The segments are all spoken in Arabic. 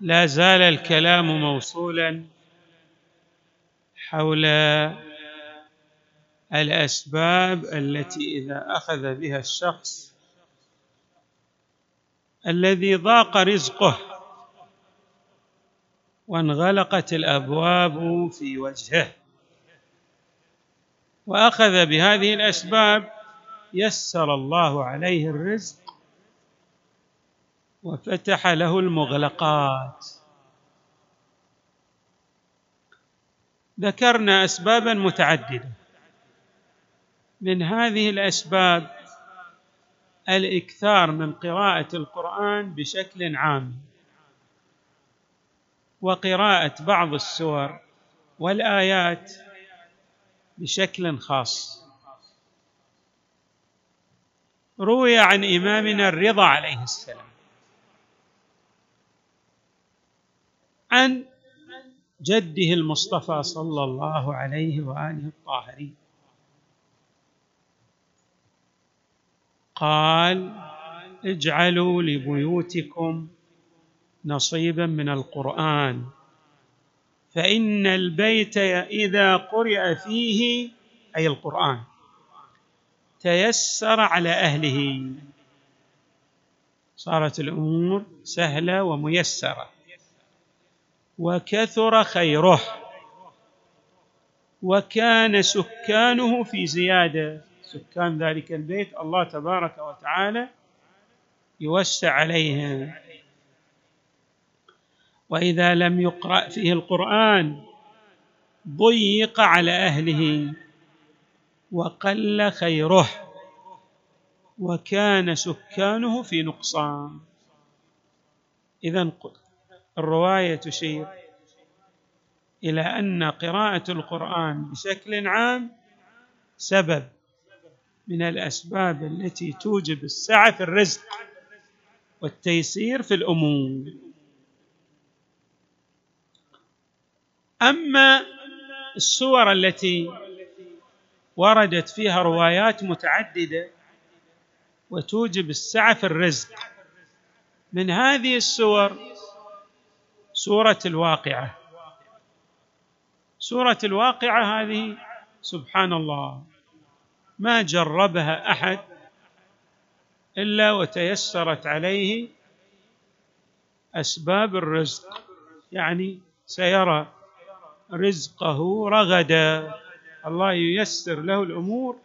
لا زال الكلام موصولا حول الأسباب التي إذا أخذ بها الشخص الذي ضاق رزقه وانغلقت الأبواب في وجهه وأخذ بهذه الأسباب يسر الله عليه الرزق وفتح له المغلقات. ذكرنا اسبابا متعددة. من هذه الأسباب الإكثار من قراءة القرآن بشكل عام وقراءة بعض السور والآيات بشكل خاص. روي عن إمامنا الرضا عليه السلام. عن جده المصطفى صلى الله عليه وآله الطاهرين. قال اجعلوا لبيوتكم نصيبا من القرآن فإن البيت إذا قرئ فيه أي القرآن تيسر على أهله. صارت الأمور سهلة وميسرة. وكثر خيره. وكان سكانه في زيادة. سكان ذلك البيت الله تبارك وتعالى يوسع عليهم وإذا لم يقرأ فيه القرآن ضيق على أهله وقل خيره. وكان سكانه في نقصان. اذا الرواية تشير إلى أن قراءة القرآن بشكل عام سبب من الأسباب التي توجب السعة في الرزق والتيسير في الأمور. أما السور التي وردت فيها روايات متعددة وتوجب السعة في الرزق من هذه السور سورة الواقعة. سورة الواقعة هذه سبحان الله ما جربها أحد إلا وتيسرت عليه أسباب الرزق. يعني سيرى رزقه رغدا. الله ييسر له الأمور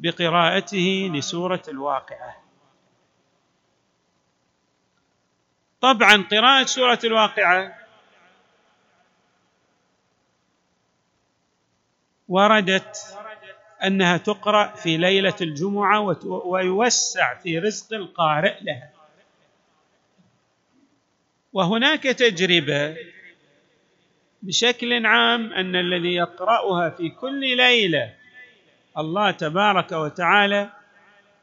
بقراءته لسورة الواقعة. طبعا قراءة سورة الواقعة. وردت أنها تقرأ في ليلة الجمعة ويوسع في رزق القارئ لها. وهناك تجربة بشكل عام أن الذي يقرأها في كل ليلة الله تبارك وتعالى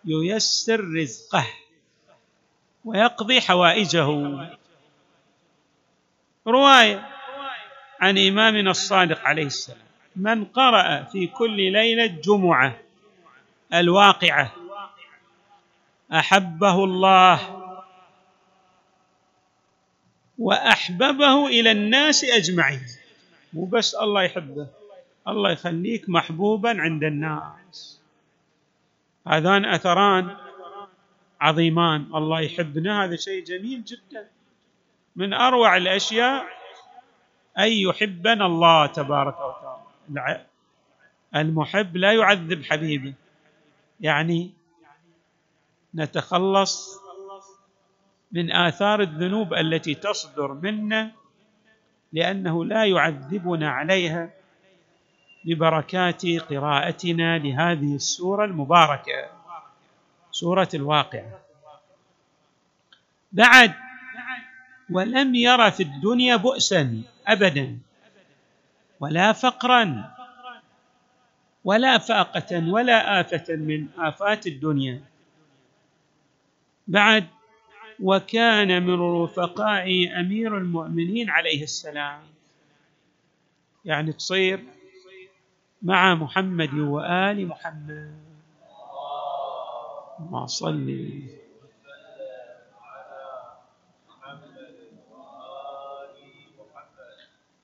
ييسر رزقه. ويقضي حوائجه. رواية عن إمامنا الصادق عليه السلام. من قرأ في كل ليلة جمعة الواقعة أحبه الله وأحببه إلى الناس أجمعين. مو بس الله يحبه الله يخليك محبوبا عند الناس. هذان أثران عظيمان. الله يحبنا. هذا شيء جميل جدا. من أروع الأشياء أن يحبنا الله تبارك وتعالى. المحب لا يعذب حبيبه. يعني نتخلص من آثار الذنوب التي تصدر منا لأنه لا يعذبنا عليها ببركات قراءتنا لهذه السورة المباركة. سورة الواقعة. بعد ولم ير في الدنيا بؤسا ابدا ولا فقرا ولا فاقة ولا آفة من آفات الدنيا. بعد وكان من رفقاء أمير المؤمنين عليه السلام. يعني تصير مع محمد وآل محمد. ما صلي.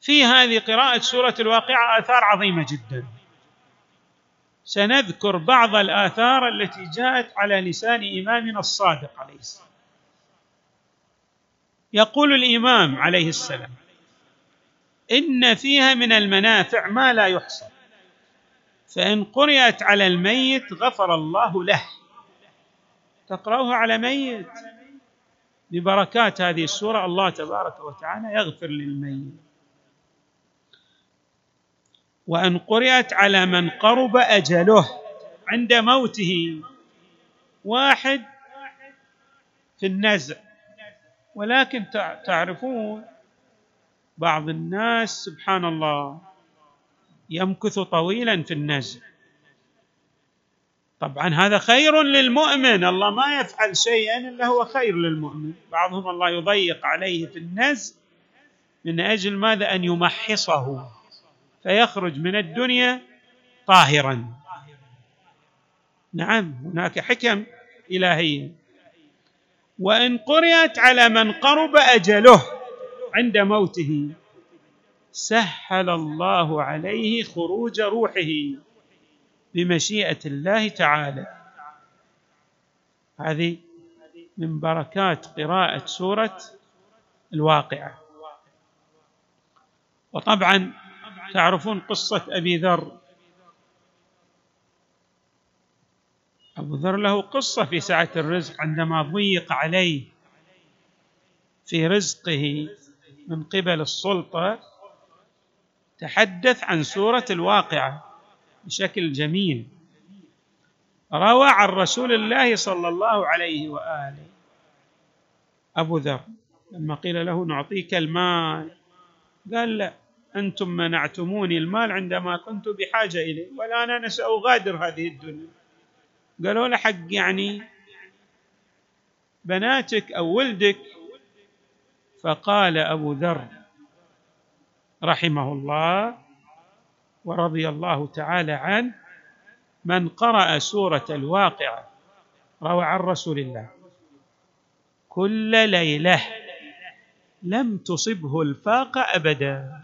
في هذه قراءة سورة الواقعة آثار عظيمة جدا. سنذكر بعض الآثار التي جاءت على لسان إمامنا الصادق عليه السلام. يقول الإمام عليه السلام إن فيها من المنافع ما لا يحصى فإن قرأت على الميت غفر الله له. تقرأها على ميت. ببركات هذه السورة الله تبارك وتعالى يغفر للميت. وأن قرأت على من قرب أجله عند موته. واحد في النزع. ولكن تعرفون بعض الناس سبحان الله يمكث طويلا في النزع. طبعا هذا خير للمؤمن. الله ما يفعل شيئا إلا هو خير للمؤمن. بعضهم الله يضيق عليه في النزع من أجل ماذا؟ أن يمحصه فيخرج من الدنيا طاهرا. نعم هناك حكم الهيه وإن قرأت على من قرب أجله عند موته سهل الله عليه خروج روحه. بمشيئة الله تعالى. هذه من بركات قراءة سورة الواقعة. وطبعا تعرفون قصة أبي ذر. أبو ذر له قصة في سعة الرزق عندما ضيق عليه في رزقه من قبل السلطة تحدث عن سورة الواقعة. بشكل جميل. روى عن رسول الله صلى الله عليه وآله. أبو ذر لما قيل له نعطيك المال قال لا أنتم منعتموني المال عندما كنت بحاجة إليه والآن أنا سأغادر هذه الدنيا. قالوا له حق يعني بناتك أو ولدك؟ فقال أبو ذر رحمه الله ورضي الله تعالى عنه من قرأ سورة الواقعة روى عن رسول الله. كل ليلة لم تصبه الفاقة أبدا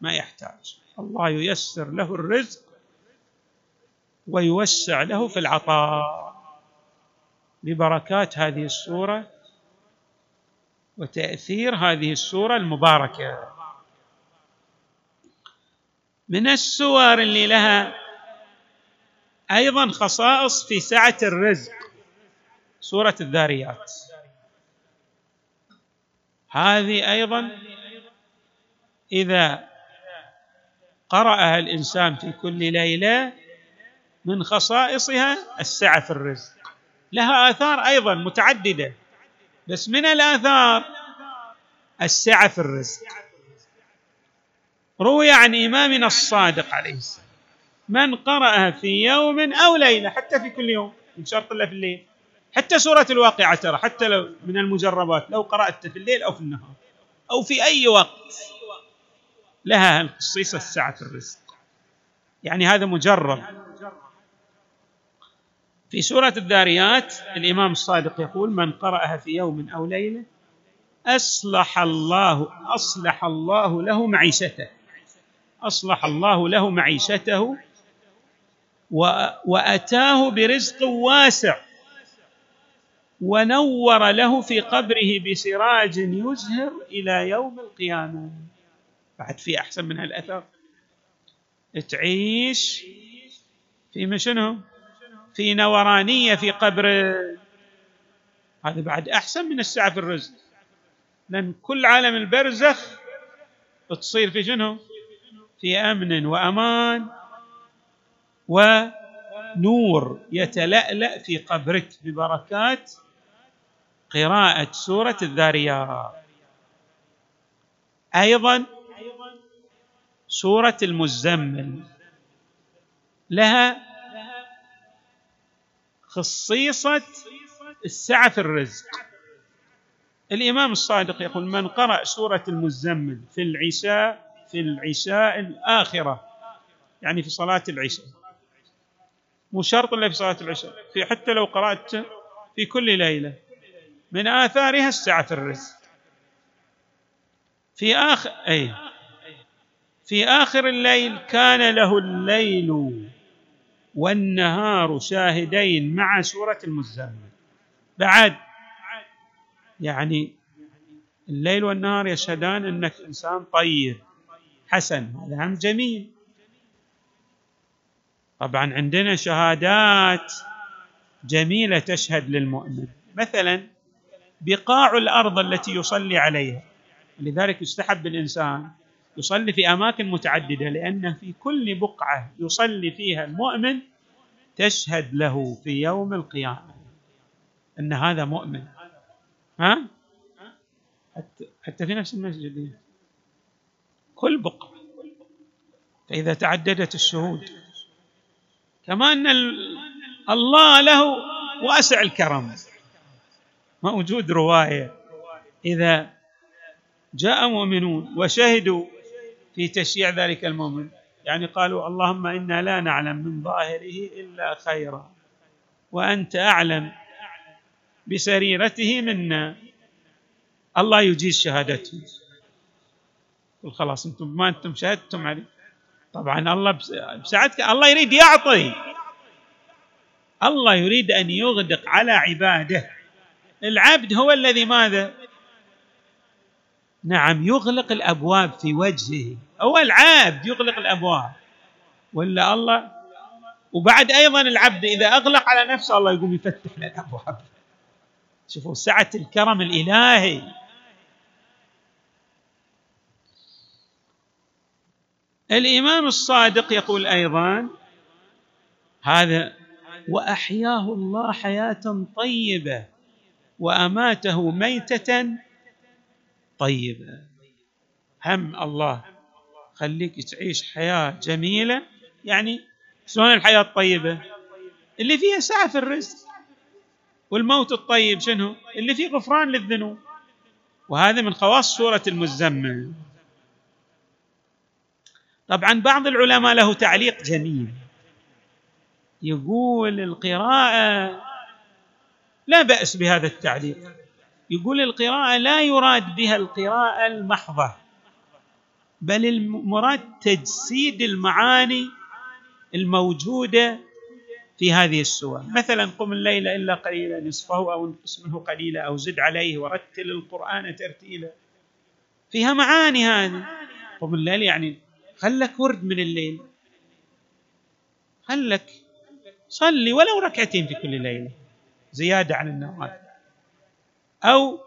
ما يحتاج. الله ييسر له الرزق ويوسع له في العطاء. ببركات هذه السورة وتأثير هذه السورة المباركة. من السور اللي لها أيضا خصائص في سعة الرزق. سورة الذاريات. هذه أيضا إذا قرأها الإنسان في كل ليلة من خصائصها السعة في الرزق. لها آثار أيضا متعددة بس من الآثار السعة في الرزق. روي عن إمامنا الصادق عليه السلام. من قرأها في يوم أو ليلة حتى في كل يوم إن شرط الله في الليل. حتى سورة الواقعة ترى حتى لو من المجربات لو قرأت في الليل أو في النهار أو في أي وقت لها الخصيصة السعة الرزق. يعني هذا مجرب. في سورة الذاريات الإمام الصادق يقول من قرأها في يوم أو ليلة أصلح الله أصلح الله له معيشته. أصلح الله له معيشته وأتاه برزق واسع ونور له في قبره بسراج يزهر إلى يوم القيامة. بعد في أحسن من هالأثر. تعيش في شنو؟ في نورانية في قبر. هذا بعد أحسن من السعة في الرزق. لأن كل عالم البرزخ تصير في شنو؟ في أمن وأمان ونور يتلألأ في قبرك ببركات قراءة سورة الذاريات. أيضا سورة المزمل. لها خصيصة السعه في الرزق. الإمام الصادق يقول من قرأ سورة المزمل في العشاء في العشاء الآخرة يعني في صلاة العشاء. مو شرط إلا في صلاة العشاء في حتى لو قرأت في كل ليلة من آثارها السعه في الرزق. في اخر أي في آخر الليل كان له الليل والنهار شاهدين مع سورة المزمل بعد يعني الليل والنهار يشهدان أنك إنسان طيب حسن. هذا هم جميل. طبعا عندنا شهادات جميلة تشهد للمؤمن. مثلا بقاع الأرض التي يصلي عليها. لذلك يستحب الإنسان يصلي في أماكن متعددة لأن في كل بقعة يصلي فيها المؤمن تشهد له في يوم القيامة أن هذا مؤمن. ها؟ حتى, في نفس المسجد؟ كل بقعة. فإذا تعددت الشهود كما ان الله له واسع الكرم. موجود رواية إذا جاء مؤمنون وشهدوا في تشييع ذلك المؤمن يعني قالوا اللهم إنا لا نعلم من ظاهره إلا خيرا وأنت أعلم بسريرته منا. الله يجيز شهادته. قل خلاص أنتم ما أنتم شهدتم عليه طبعا الله بسعتك الله يريد يعطي. الله يريد أن يغدق على عباده. العبد هو الذي ماذا؟ نعم يغلق الأبواب في وجهه. هو العبد يغلق الأبواب. ولا الله؟ وبعد أيضا العبد إذا أغلق على نفسه الله يقوم يفتح له الأبواب. شوفوا سعة الكرم الإلهي. الامام الصادق يقول أيضا هذا وأحياه الله حياة طيبة وأماته ميتة طيبة. هم الله خليك تعيش حياة جميلة. يعني شلون الحياة الطيبة؟ اللي فيها سعة في الرزق والموت الطيب شنو؟ اللي فيه غفران للذنوب. وهذا من خواص سورة المزمل. طبعا بعض العلماء له تعليق جميل. يقول القراءة لا بأس بهذا التعليق. يقول القراءة لا يراد بها القراءة المحضة بل المراد تجسيد المعاني الموجودة في هذه السور. مثلا قم الليل إلا قليلا نصفه أو انقص منه قليلا أو زد عليه ورتل القرآن ترتيلا. فيها معاني هذه. قم الليل يعني خلك ورد من الليل. خلك. صلي ولو ركعتين في كل ليلة. زيادة عن النوافل أو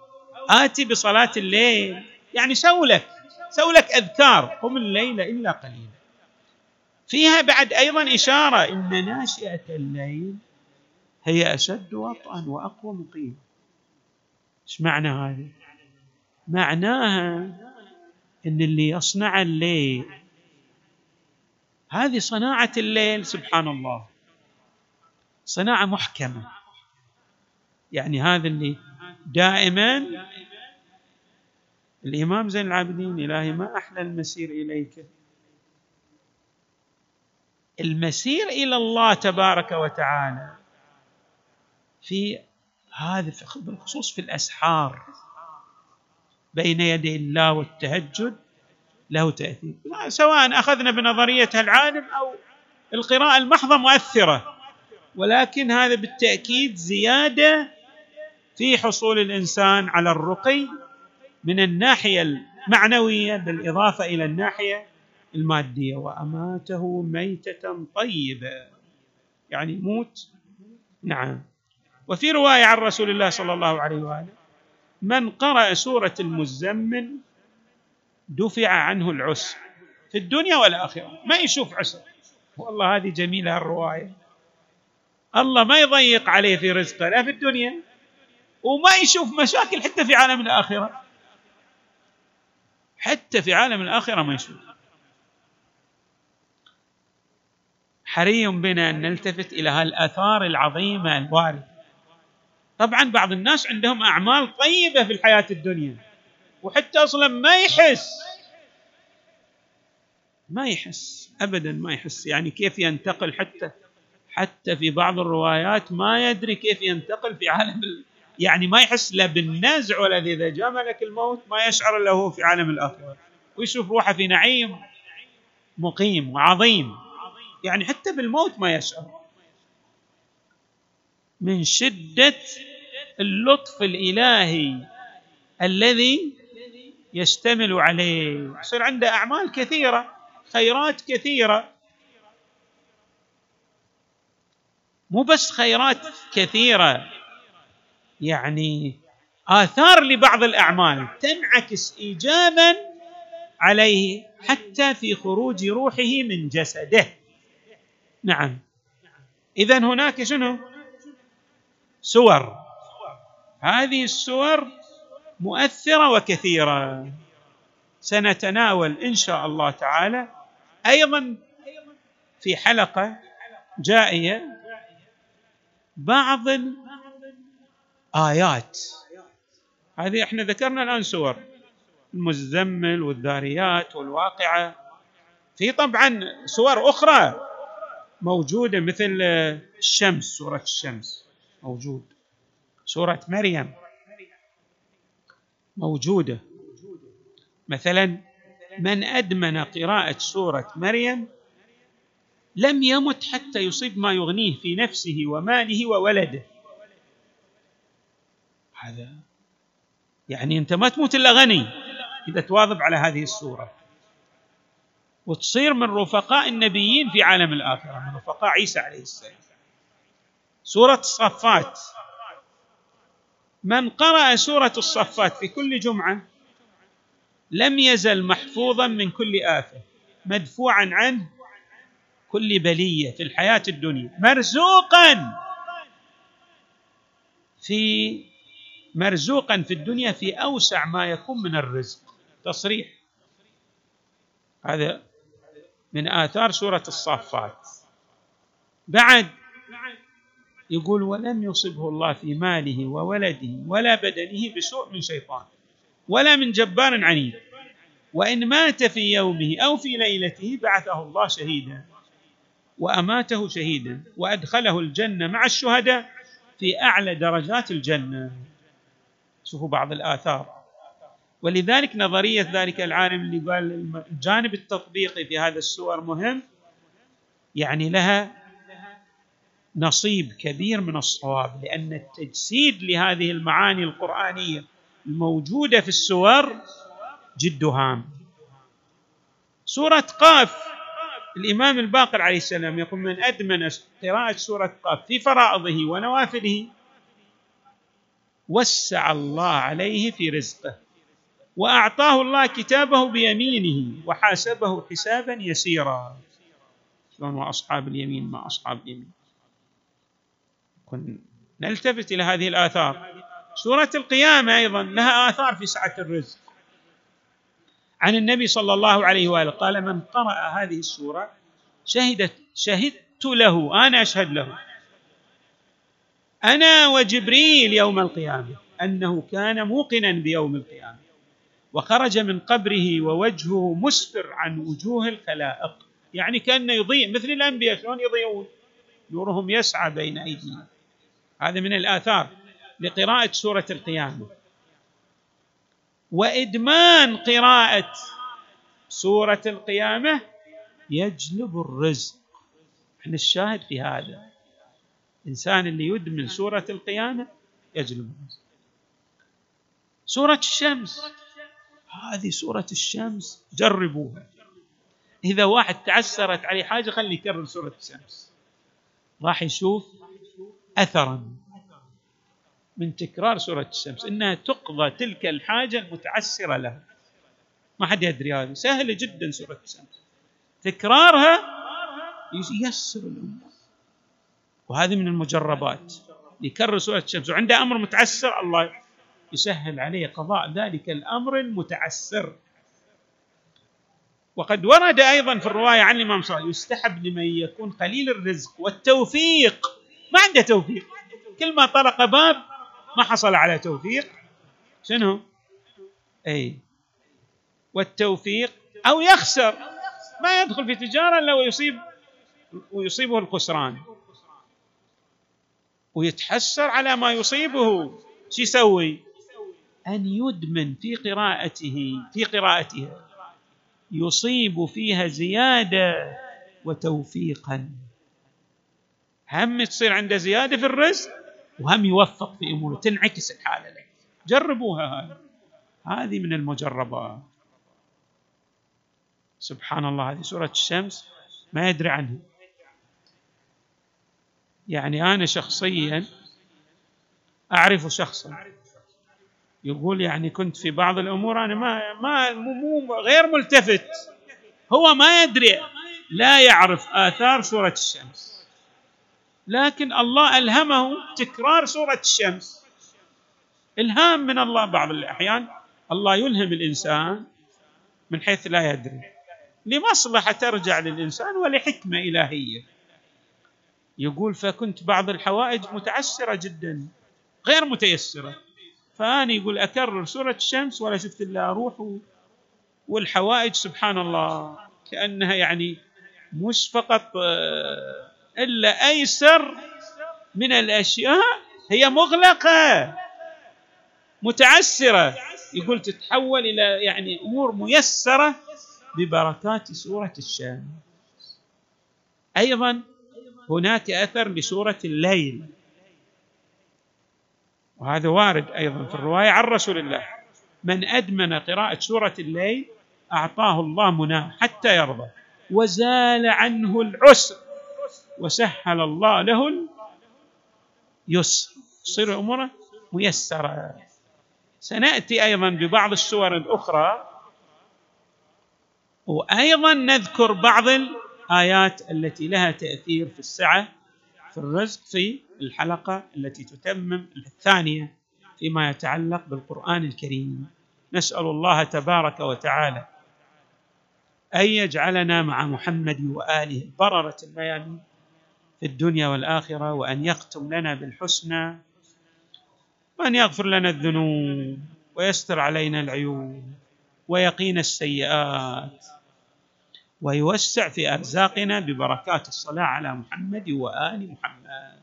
آتي بصلاة الليل. يعني سو لك. لك أذكار. قم الليل إلا قليلا. فيها بعد أيضا إشارة. إن ناشئة الليل هي أشد وطئا وأقوى مقيم. إيش معنى هذا معناها إن اللي يصنع الليل هذه صناعة الليل سبحان الله. صناعة محكمة. يعني هذا اللي دائما الإمام زين العابدين إلهي ما أحلى المسير إليك. المسير إلى الله تبارك وتعالى في هذا بالخصوص في الأسحار بين يدي الله والتهجد له تأثير. سواء أخذنا بنظرية العالم أو القراءة المحضة مؤثرة ولكن هذا بالتأكيد زيادة في حصول الإنسان على الرقي من الناحية المعنوية بالإضافة إلى الناحية المادية. وأماته ميتة طيبة. يعني يموت نعم. وفي رواية عن رسول الله صلى الله عليه وآله من قرأ سورة المزمل دفع عنه العسر في الدنيا والآخرة. ما يشوف عسر. والله هذه جميلة الرواية. الله ما يضيق عليه في رزقه لا في الدنيا وما يشوف مشاكل حتى في عالم الآخرة. حتى في عالم الآخرة ما يشوف. حري بنا أن نلتفت إلى هالآثار العظيمة الواردة. طبعا بعض الناس عندهم أعمال طيبة في الحياة الدنيا. وحتى أصلا ما يحس. ما يحس. ابدا ما يحس. يعني كيف ينتقل حتى حتى في بعض الروايات ما يدري كيف ينتقل في عالم يعني ما يحس لا بالنزع ولا إذا جاء ملك الموت ما يشعر الا هو في عالم الآخرة. ويشوف روحه في نعيم مقيم وعظيم. يعني حتى بالموت ما يشعر. من شدة اللطف الإلهي الذي يشتمل عليه. يصير عنده أعمال كثيرة خيرات كثيرة. مو بس خيرات كثيرة يعني آثار لبعض الأعمال تنعكس ايجابا عليه حتى في خروج روحه من جسده. نعم. اذا هناك شنو؟ سور. هذه السور مؤثرة وكثيرة. سنتناول إن شاء الله تعالى أيضا في حلقة جائية بعض الآيات. هذه إحنا ذكرنا الآن سور المزمل والذاريات والواقعة. في طبعا سور أخرى موجودة مثل الشمس سورة الشمس موجود. سورة مريم. موجودة. مثلا من أدمن قراءة سورة مريم لم يمت حتى يصيب ما يغنيه في نفسه وماله وولده. هذا يعني أنت ما تموت إلا غني إذا تواظب على هذه السورة. وتصير من رفقاء النبيين في عالم الآخرة من رفقاء عيسى عليه السلام. سورة الصفات. من قرأ سورة الصفات في كل جمعة لم يزل محفوظا من كل آفة مدفوعا عنه كل بلية في الحياة الدنيا مرزوقا في مرزوقا في الدنيا في أوسع ما يكون من الرزق. تصريح؟ هذا من آثار سورة الصافات بعد يقول ولم يصبه الله في ماله وولده ولا بدنه بسوء من شيطان ولا من جبار عنيد وإن مات في يومه أو في ليلته بعثه الله شهيدا وأماته شهيدا وأدخله الجنة مع الشهداء في أعلى درجات الجنة. شوفوا بعض الآثار. ولذلك نظرية ذلك العالم اللي قال الجانب التطبيقي في هذا السور مهم يعني لها نصيب كبير من الصواب لأن التجسيد لهذه المعاني القرآنية الموجودة في السور جد هام. سورة قاف الإمام الباقر عليه السلام يقول من أدمن قراءه سورة قاف في فرائضه ونوافله وسع الله عليه في رزقه وأعطاه الله كتابه بيمينه وحاسبه حسابا يسيرا. شلون واصحاب اليمين ما أصحاب اليمين. نلتفت إلى هذه الآثار. سورة القيامة أيضا لها آثار في سعة الرزق. عن النبي صلى الله عليه وآله قال من قرأ هذه السورة شهدت شهدت له أنا أشهد له. أنا وجبريل يوم القيامة. أنه كان موقنا بيوم القيامة. وخرج من قبره ووجهه مسفر عن وجوه الخلائق. يعني كأنه يضيء مثل الأنبياء شلون يضيئون نورهم يسعى بين أيديهم. هذا من الآثار لقراءة سورة القيامة. وإدمان قراءة سورة القيامة يجلب الرزق. إحنا الشاهد في هذا. الانسان اللي يدمن سورة القيامة يجلب الرزق. سورة الشمس. هذه سورة الشمس جربوها. إذا واحد تعسرت عليه حاجة خليه يكرر سورة الشمس. راح يشوف اثرا من تكرار سورة الشمس إنها تقضى تلك الحاجة المتعسرة له ما حد يدري هذه. سهلة جدا سورة الشمس. تكرارها ييسر الأمور. وهذه من المجربات. يكرر سورة الشمس. وعنده أمر متعسر الله يسهل عليه قضاء ذلك الأمر المتعسر. وقد ورد أيضا في الرواية عن الإمام صلى يستحب لمن يكون قليل الرزق والتوفيق. ما عنده توفيق. كل ما طرق باب ما حصل على توفيق. شنو؟ أي والتوفيق أو يخسر. ما يدخل في تجارة إلا ويصيب ويصيبه الخسران. ويتحسر على ما يصيبه. شو يسوي؟ أن يدمن في قراءته في قراءتها. يصيب فيها زيادة وتوفيقا. هم تصير عنده زيادة في الرزق وهم يوفق في أموره تنعكس الحالة له جربوها هذه. من المجربات. سبحان الله هذه سورة الشمس ما يدري عنها. يعني أنا شخصيا أعرف شخصا. يقول يعني كنت في بعض الأمور أنا ما ما مو غير ملتفت. هو ما يدري لا يعرف آثار سورة الشمس. لكن الله ألهمه تكرار سورة الشمس. إلهام من الله بعض الأحيان. الله يلهم الإنسان من حيث لا يدري. لمصلحة ترجع للإنسان ولحكمة إلهية. يقول فكنت بعض الحوائج متعسرة جدا غير متيسرة. فأنا يقول أكرر سورة الشمس ولا شفت إلا أروح والحوائج. سبحان الله. كأنها يعني مش فقط آه، إلا أيسر من الأشياء. هي مغلقة متعسرة. يقول تتحول إلى يعني أمور ميسرة ببركات سورة الشمس أيضا هناك أثر لسورة الليل. وهذا وارد أيضا في الرواية عن رسول الله. من أدمن قراءة سورة الليل أعطاه الله مناه حتى يرضى. وزال عنه العسر. وسهل الله له اليسر. تصير أموره ميسرة. سنأتي أيضا ببعض السور الأخرى. وأيضا نذكر بعض الآيات التي لها تأثير في السعة في الرزق في الحلقة التي تتمم الثانية فيما يتعلق بالقرآن الكريم. نسأل الله تبارك وتعالى أن يجعلنا مع محمد وآله البرره الميامين. في الدنيا والآخرة وأن يختم لنا بالحسنى وأن يغفر لنا الذنوب ويستر علينا العيوب ويقينا السيئات ويوسع في أرزاقنا ببركات الصلاة على محمد وآل محمد.